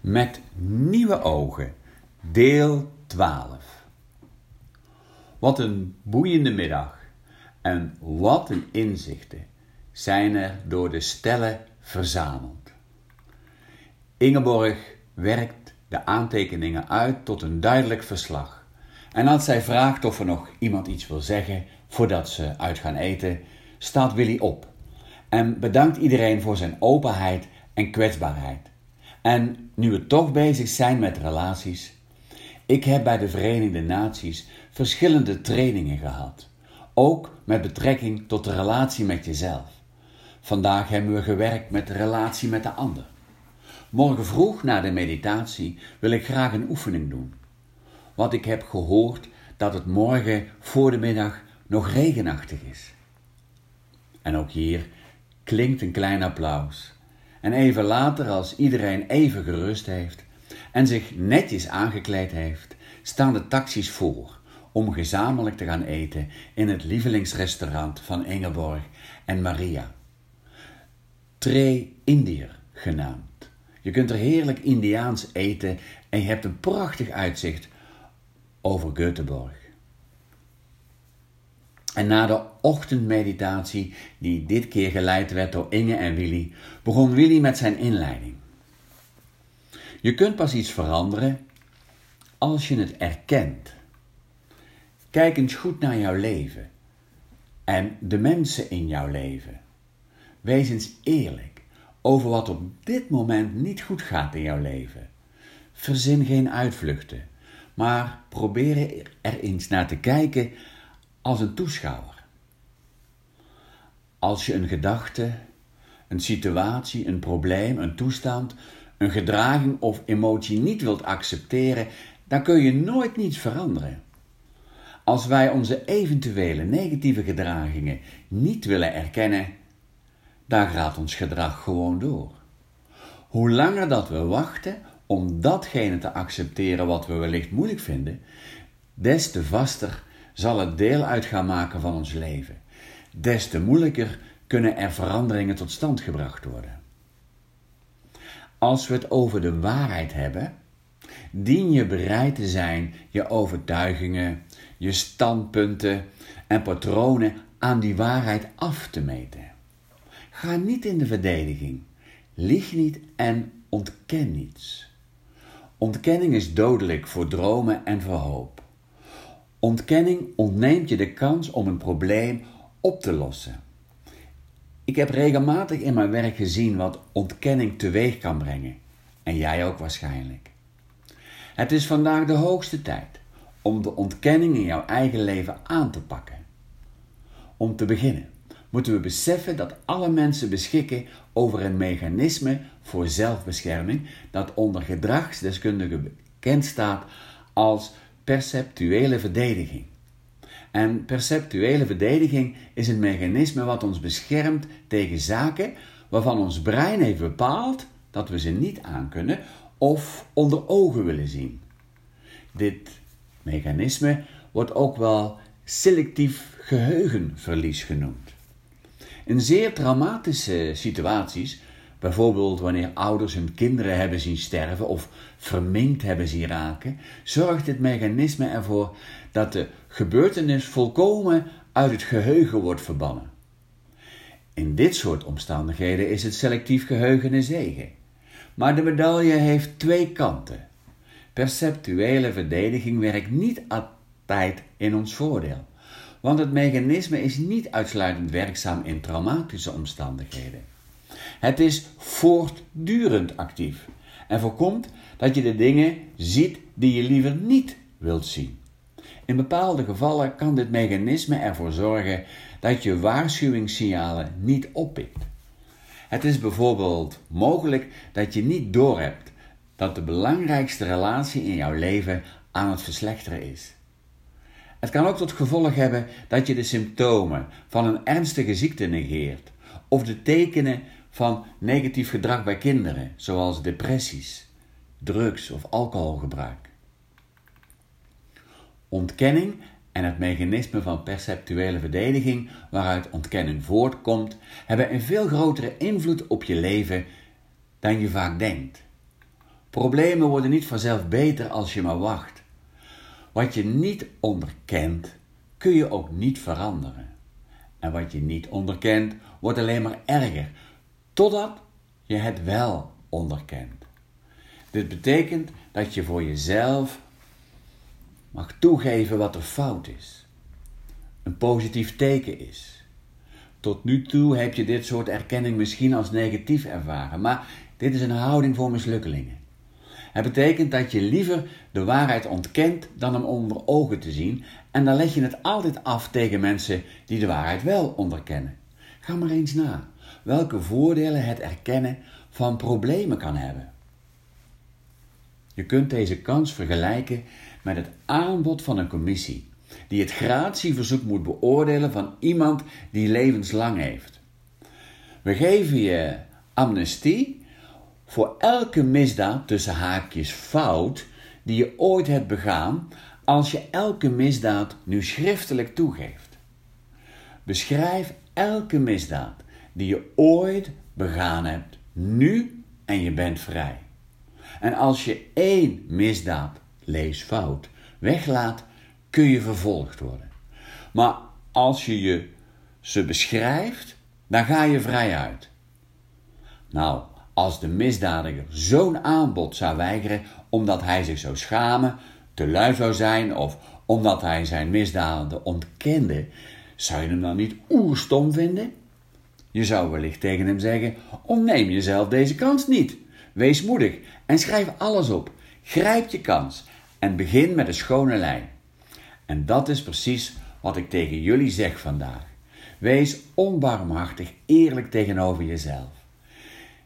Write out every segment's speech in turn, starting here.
met nieuwe ogen, deel 12. Wat een boeiende middag en wat een inzichten zijn er door de stellen verzameld. Ingeborg werkt de aantekeningen uit tot een duidelijk verslag. En als zij vraagt of er nog iemand iets wil zeggen voordat ze uit gaan eten, staat Willy op en bedankt iedereen voor zijn openheid en kwetsbaarheid. En nu we toch bezig zijn met relaties, ik heb bij de Verenigde Naties verschillende trainingen gehad, ook met betrekking tot de relatie met jezelf. Vandaag hebben we gewerkt met de relatie met de ander. Morgen vroeg na de meditatie wil ik graag een oefening doen. Want ik heb gehoord dat het morgen voor de middag nog regenachtig is. En ook hier klinkt een klein applaus. En even later, als iedereen even gerust heeft en zich netjes aangekleed heeft, staan de taxis voor om gezamenlijk te gaan eten in het lievelingsrestaurant van Ingeborg en Maria. Tre Indiër genaamd. Je kunt er heerlijk Indiaans eten en je hebt een prachtig uitzicht over Göteborg. En na de ochtendmeditatie, die dit keer geleid werd door Inge en Willy, begon Willy met zijn inleiding. Je kunt pas iets veranderen als je het erkent. Kijk eens goed naar jouw leven en de mensen in jouw leven. Wees eens eerlijk over wat op dit moment niet goed gaat in jouw leven. Verzin geen uitvluchten, maar probeer er eens naar te kijken als een toeschouwer. Als je een gedachte, een situatie, een probleem, een toestand, een gedraging of emotie niet wilt accepteren, dan kun je nooit niets veranderen. Als wij onze eventuele negatieve gedragingen niet willen erkennen, dan gaat ons gedrag gewoon door. Hoe langer dat we wachten om datgene te accepteren wat we wellicht moeilijk vinden, des te vaster zal het deel uit gaan maken van ons leven. Des te moeilijker kunnen er veranderingen tot stand gebracht worden. Als we het over de waarheid hebben, dien je bereid te zijn je overtuigingen, je standpunten en patronen aan die waarheid af te meten. Ga niet in de verdediging, lieg niet en ontken niets. Ontkenning is dodelijk voor dromen en voor hoop. Ontkenning ontneemt je de kans om een probleem op te lossen. Ik heb regelmatig in mijn werk gezien wat ontkenning teweeg kan brengen. En jij ook waarschijnlijk. Het is vandaag de hoogste tijd om de ontkenning in jouw eigen leven aan te pakken. Om te beginnen moeten we beseffen dat alle mensen beschikken over een mechanisme voor zelfbescherming dat onder gedragsdeskundigen bekend staat als perceptuele verdediging. En perceptuele verdediging is een mechanisme wat ons beschermt tegen zaken waarvan ons brein heeft bepaald dat we ze niet aankunnen of onder ogen willen zien. Dit mechanisme wordt ook wel selectief geheugenverlies genoemd. In zeer traumatische situaties Bijvoorbeeld wanneer ouders hun kinderen hebben zien sterven of verminkt hebben zien raken, zorgt dit mechanisme ervoor dat de gebeurtenis volkomen uit het geheugen wordt verbannen. In dit soort omstandigheden is het selectief geheugen een zegen. Maar de medaille heeft twee kanten. Perceptuele verdediging werkt niet altijd in ons voordeel, want het mechanisme is niet uitsluitend werkzaam in traumatische omstandigheden. Het is voortdurend actief en voorkomt dat je de dingen ziet die je liever niet wilt zien. In bepaalde gevallen kan dit mechanisme ervoor zorgen dat je waarschuwingssignalen niet oppikt. Het is bijvoorbeeld mogelijk dat je niet doorhebt dat de belangrijkste relatie in jouw leven aan het verslechteren is. Het kan ook tot gevolg hebben dat je de symptomen van een ernstige ziekte negeert of de tekenen van negatief gedrag bij kinderen, zoals depressies, drugs of alcoholgebruik. Ontkenning en het mechanisme van perceptuele verdediging waaruit ontkenning voortkomt, hebben een veel grotere invloed op je leven dan je vaak denkt. Problemen worden niet vanzelf beter als je maar wacht. Wat je niet onderkent, kun je ook niet veranderen. En wat je niet onderkent, wordt alleen maar erger, totdat je het wel onderkent. Dit betekent dat je voor jezelf mag toegeven wat er fout is. Een positief teken is. Tot nu toe heb je dit soort erkenning misschien als negatief ervaren, maar dit is een houding voor mislukkelingen. Het betekent dat je liever de waarheid ontkent dan hem onder ogen te zien en dan leg je het altijd af tegen mensen die de waarheid wel onderkennen. Ga maar eens na welke voordelen het erkennen van problemen kan hebben. Je kunt deze kans vergelijken met het aanbod van een commissie die het gratieverzoek moet beoordelen van iemand die levenslang heeft. We geven je amnestie voor elke misdaad tussen haakjes fout die je ooit hebt begaan als je elke misdaad nu schriftelijk toegeeft. Beschrijf elke misdaad die je ooit begaan hebt, nu en je bent vrij. En als je één misdaad, lees fout, weglaat, kun je vervolgd worden. Maar als je je ze beschrijft, dan ga je vrij uit. Nou, als de misdadiger zo'n aanbod zou weigeren omdat hij zich zou schamen, te lui zou zijn of omdat hij zijn misdaden ontkende, zou je hem dan niet oerstom vinden? Je zou wellicht tegen hem zeggen: Ontneem jezelf deze kans niet. Wees moedig en schrijf alles op. Grijp je kans en begin met een schone lijn. En dat is precies wat ik tegen jullie zeg vandaag. Wees onbarmhartig eerlijk tegenover jezelf.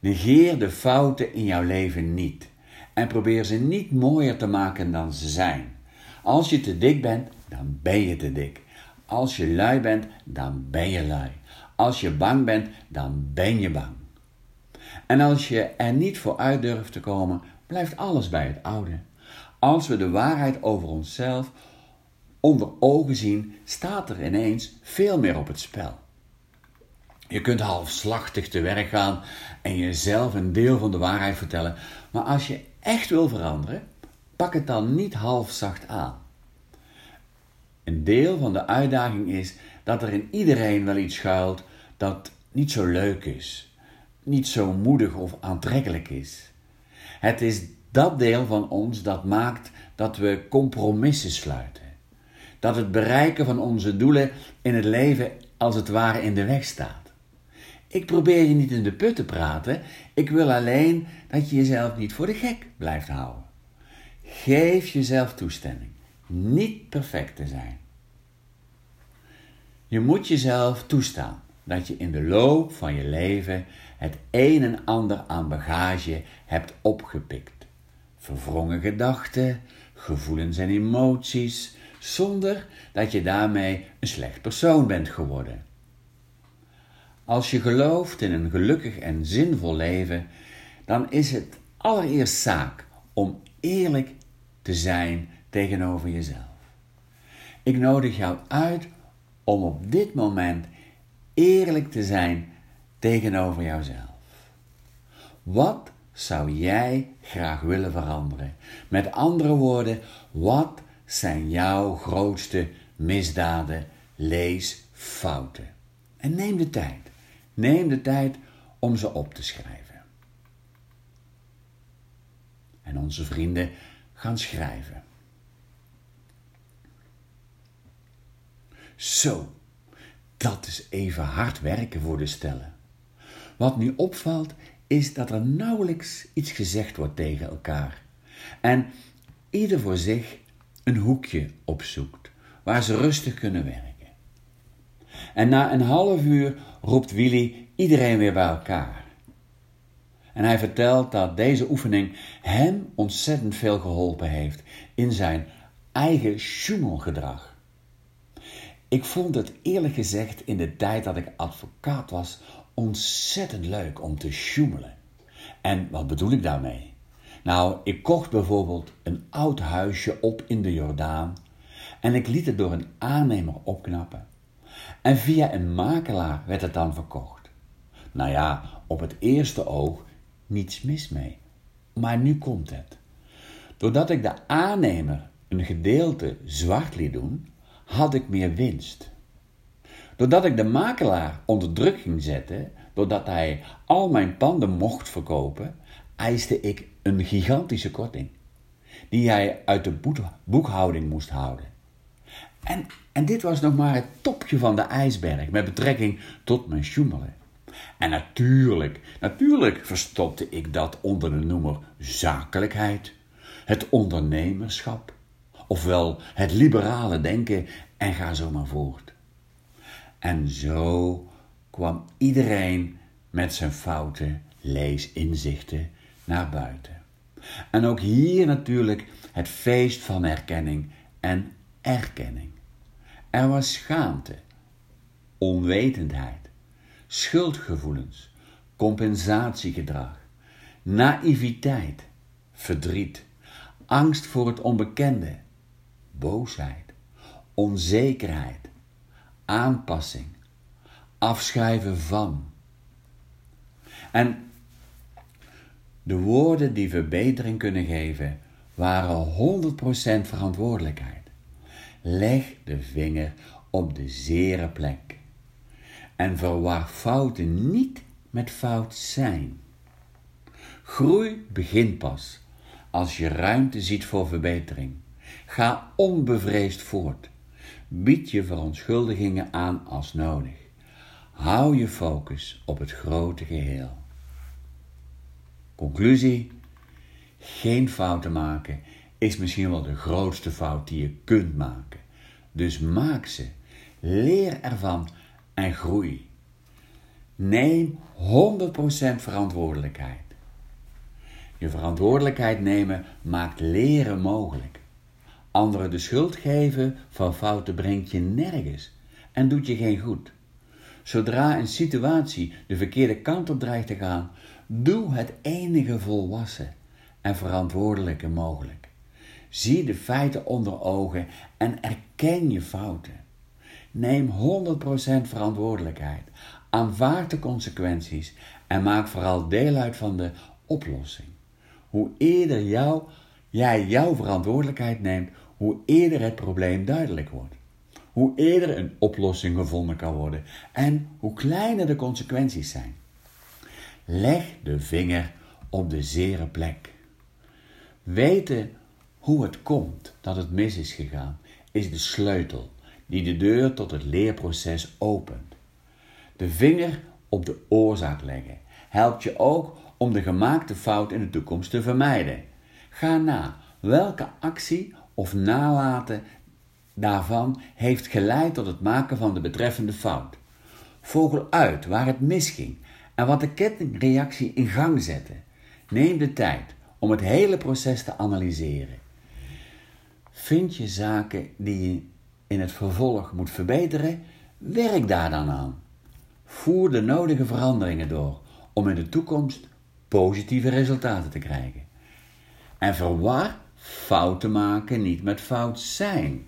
Negeer de fouten in jouw leven niet en probeer ze niet mooier te maken dan ze zijn. Als je te dik bent, dan ben je te dik. Als je lui bent, dan ben je lui. Als je bang bent, dan ben je bang. En als je er niet voor uit durft te komen, blijft alles bij het oude. Als we de waarheid over onszelf onder ogen zien, staat er ineens veel meer op het spel. Je kunt halfslachtig te werk gaan en jezelf een deel van de waarheid vertellen, maar als je echt wil veranderen, pak het dan niet halfzacht aan. Een deel van de uitdaging is dat er in iedereen wel iets schuilt dat niet zo leuk is, niet zo moedig of aantrekkelijk is. Het is dat deel van ons dat maakt dat we compromissen sluiten. Dat het bereiken van onze doelen in het leven als het ware in de weg staat. Ik probeer je niet in de put te praten, ik wil alleen dat je jezelf niet voor de gek blijft houden. Geef jezelf toestemming niet perfect te zijn. Je moet jezelf toestaan dat je in de loop van je leven het een en ander aan bagage hebt opgepikt. Verwrongen gedachten, gevoelens en emoties, zonder dat je daarmee een slecht persoon bent geworden. Als je gelooft in een gelukkig en zinvol leven, dan is het allereerst zaak om eerlijk te zijn tegenover jezelf. Ik nodig jou uit om op dit moment eerlijk te zijn tegenover jouzelf. Wat zou jij graag willen veranderen? Met andere woorden, wat zijn jouw grootste misdaden, leesfouten? En neem de tijd. Neem de tijd om ze op te schrijven. En onze vrienden gaan schrijven. Zo, dat is even hard werken voor de stellen. Wat nu opvalt, is dat er nauwelijks iets gezegd wordt tegen elkaar. En ieder voor zich een hoekje opzoekt waar ze rustig kunnen werken. En na een half uur roept Willy iedereen weer bij elkaar. En hij vertelt dat deze oefening hem ontzettend veel geholpen heeft in zijn eigen schummelgedrag. Ik vond het eerlijk gezegd in de tijd dat ik advocaat was ontzettend leuk om te sjoemelen. En wat bedoel ik daarmee? Nou, ik kocht bijvoorbeeld een oud huisje op in de Jordaan en ik liet het door een aannemer opknappen. En via een makelaar werd het dan verkocht. Nou ja, op het eerste oog niets mis mee. Maar nu komt het. Doordat ik de aannemer een gedeelte zwart liet doen, had ik meer winst. Doordat ik de makelaar onder druk ging zetten, doordat hij al mijn panden mocht verkopen, eiste ik een gigantische korting, die hij uit de boekhouding moest houden. En, en dit was nog maar het topje van de ijsberg met betrekking tot mijn sjoemelen. En natuurlijk, natuurlijk verstopte ik dat onder de noemer zakelijkheid, het ondernemerschap, ofwel het liberale denken en ga zo maar voort. En zo kwam iedereen met zijn fouten, leesinzichten naar buiten. En ook hier natuurlijk het feest van herkenning en erkenning. Er was schaamte, onwetendheid, schuldgevoelens, compensatiegedrag, naïviteit, verdriet, angst voor het onbekende, boosheid, onzekerheid, aanpassing, afschrijven van. En de woorden die verbetering kunnen geven waren 100% verantwoordelijkheid. Leg de vinger op de zere plek. En verwar fouten niet met fout zijn. Groei begint pas als je ruimte ziet voor verbetering. Ga onbevreesd voort. Bied je verontschuldigingen aan als nodig. Hou je focus op het grote geheel. Conclusie: geen fouten maken is misschien wel de grootste fout die je kunt maken. Dus maak ze, leer ervan en groei. Neem 100% verantwoordelijkheid. Je verantwoordelijkheid nemen maakt leren mogelijk. Anderen de schuld geven van fouten brengt je nergens en doet je geen goed. Zodra een situatie de verkeerde kant op dreigt te gaan, doe het enige volwassen en verantwoordelijke mogelijk. Zie de feiten onder ogen en erken je fouten. Neem 100% verantwoordelijkheid. Aanvaard de consequenties en maak vooral deel uit van de oplossing. Hoe eerder jou, jij jouw verantwoordelijkheid neemt, hoe eerder het probleem duidelijk wordt. Hoe eerder een oplossing gevonden kan worden en hoe kleiner de consequenties zijn. Leg de vinger op de zere plek. Weten hoe het komt dat het mis is gegaan, is de sleutel die de deur tot het leerproces opent. De vinger op de oorzaak leggen helpt je ook om de gemaakte fout in de toekomst te vermijden. Ga na welke actie of nalaten daarvan heeft geleid tot het maken van de betreffende fout. Vogel uit waar het misging en wat de kettingreactie in gang zette. Neem de tijd om het hele proces te analyseren. Vind je zaken die je in het vervolg moet verbeteren? Werk daar dan aan. Voer de nodige veranderingen door om in de toekomst positieve resultaten te krijgen. En verwar fouten maken niet met fout zijn.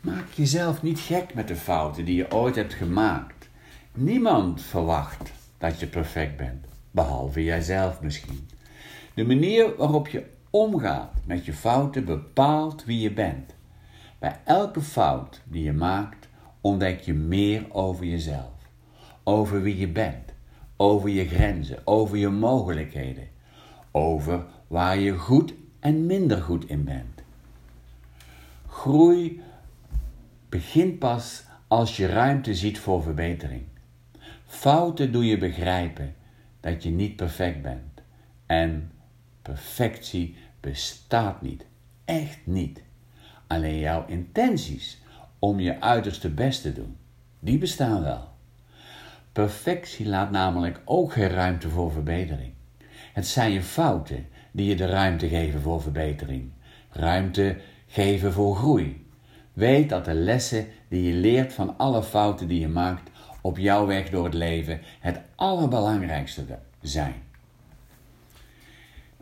Maak jezelf niet gek met de fouten die je ooit hebt gemaakt. Niemand verwacht dat je perfect bent, behalve jijzelf misschien. De manier waarop je omgaat met je fouten bepaalt wie je bent. Bij elke fout die je maakt, ontdek je meer over jezelf, over wie je bent, over je grenzen, over je mogelijkheden, over waar je goed en minder goed in bent. Groei begint pas als je ruimte ziet voor verbetering. Fouten doe je begrijpen dat je niet perfect bent. En perfectie bestaat niet. Echt niet. Alleen jouw intenties om je uiterste best te doen, die bestaan wel. Perfectie laat namelijk ook geen ruimte voor verbetering. Het zijn je fouten die je de ruimte geven voor verbetering. Ruimte geven voor groei. Weet dat de lessen die je leert van alle fouten die je maakt op jouw weg door het leven het allerbelangrijkste zijn.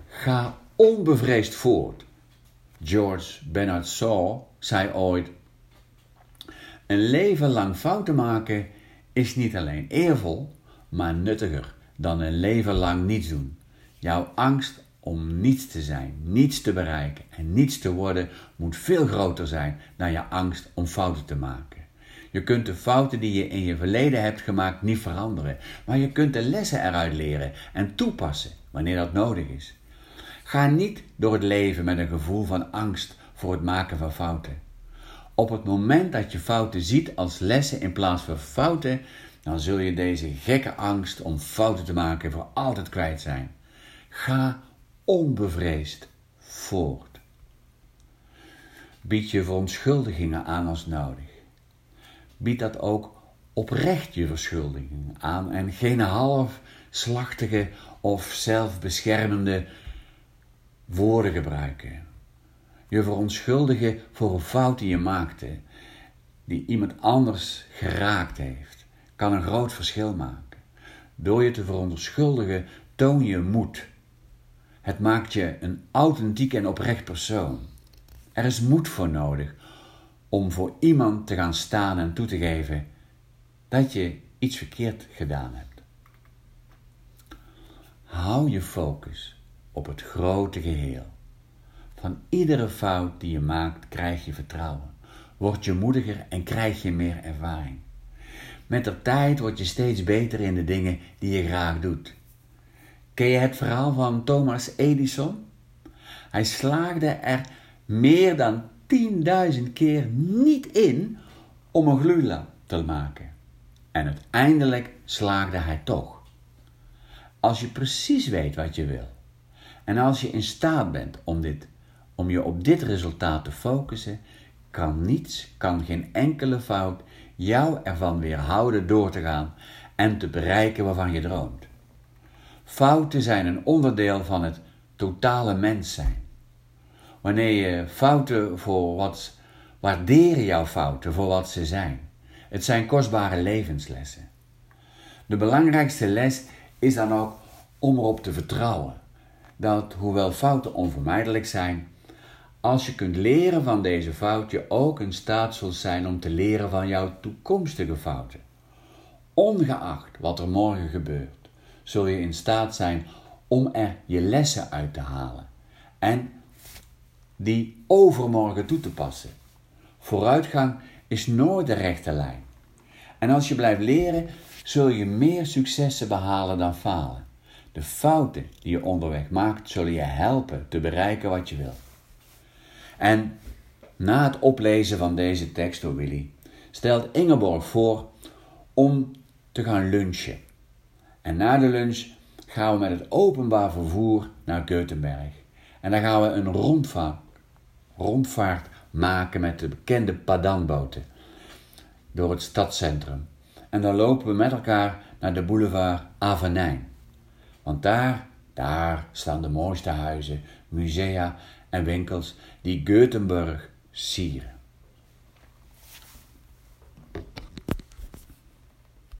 Ga onbevreesd voort. George Bernard Shaw zei ooit: Een leven lang fouten maken is niet alleen eervol, maar nuttiger dan een leven lang niets doen. Jouw angst om niets te zijn, niets te bereiken en niets te worden moet veel groter zijn dan je angst om fouten te maken. Je kunt de fouten die je in je verleden hebt gemaakt niet veranderen, maar je kunt de lessen eruit leren en toepassen wanneer dat nodig is. Ga niet door het leven met een gevoel van angst voor het maken van fouten. Op het moment dat je fouten ziet als lessen in plaats van fouten, dan zul je deze gekke angst om fouten te maken voor altijd kwijt zijn. Ga onbevreesd voort. Bied je verontschuldigingen aan als nodig. Bied dat ook oprecht je verschuldigingen aan en geen halfslachtige of zelfbeschermende woorden gebruiken. Je verontschuldigen voor een fout die je maakte, die iemand anders geraakt heeft, kan een groot verschil maken. Door je te verontschuldigen toon je moed. Het maakt je een authentiek en oprecht persoon. Er is moed voor nodig om voor iemand te gaan staan en toe te geven dat je iets verkeerd gedaan hebt. Hou je focus op het grote geheel. Van iedere fout die je maakt krijg je vertrouwen. Word je moediger en krijg je meer ervaring. Met de tijd word je steeds beter in de dingen die je graag doet. Ken je het verhaal van Thomas Edison? Hij slaagde er meer dan 10.000 keer niet in om een gloeilamp te maken. En uiteindelijk slaagde hij toch. Als je precies weet wat je wil en als je in staat bent om, dit, om je op dit resultaat te focussen, kan niets, kan geen enkele fout jou ervan weerhouden door te gaan en te bereiken waarvan je droomt. Fouten zijn een onderdeel van het totale mens zijn. Wanneer je fouten voor wat waarderen jouw fouten voor wat ze zijn. Het zijn kostbare levenslessen. De belangrijkste les is dan ook om erop te vertrouwen dat, hoewel fouten onvermijdelijk zijn, als je kunt leren van deze fout, je ook in staat zult zijn om te leren van jouw toekomstige fouten. Ongeacht wat er morgen gebeurt, zul je in staat zijn om er je lessen uit te halen en die overmorgen toe te passen. Vooruitgang is nooit de rechte lijn. En als je blijft leren, zul je meer successen behalen dan falen. De fouten die je onderweg maakt, zullen je helpen te bereiken wat je wil. En na het oplezen van deze tekst door Willy, stelt Ingeborg voor om te gaan lunchen. En na de lunch gaan we met het openbaar vervoer naar Göteborg. En dan gaan we een rondvaart, rondvaart maken met de bekende padanboten door het stadscentrum. En dan lopen we met elkaar naar de boulevard Avenijn. Want daar, daar staan de mooiste huizen, musea en winkels die Göteborg sieren.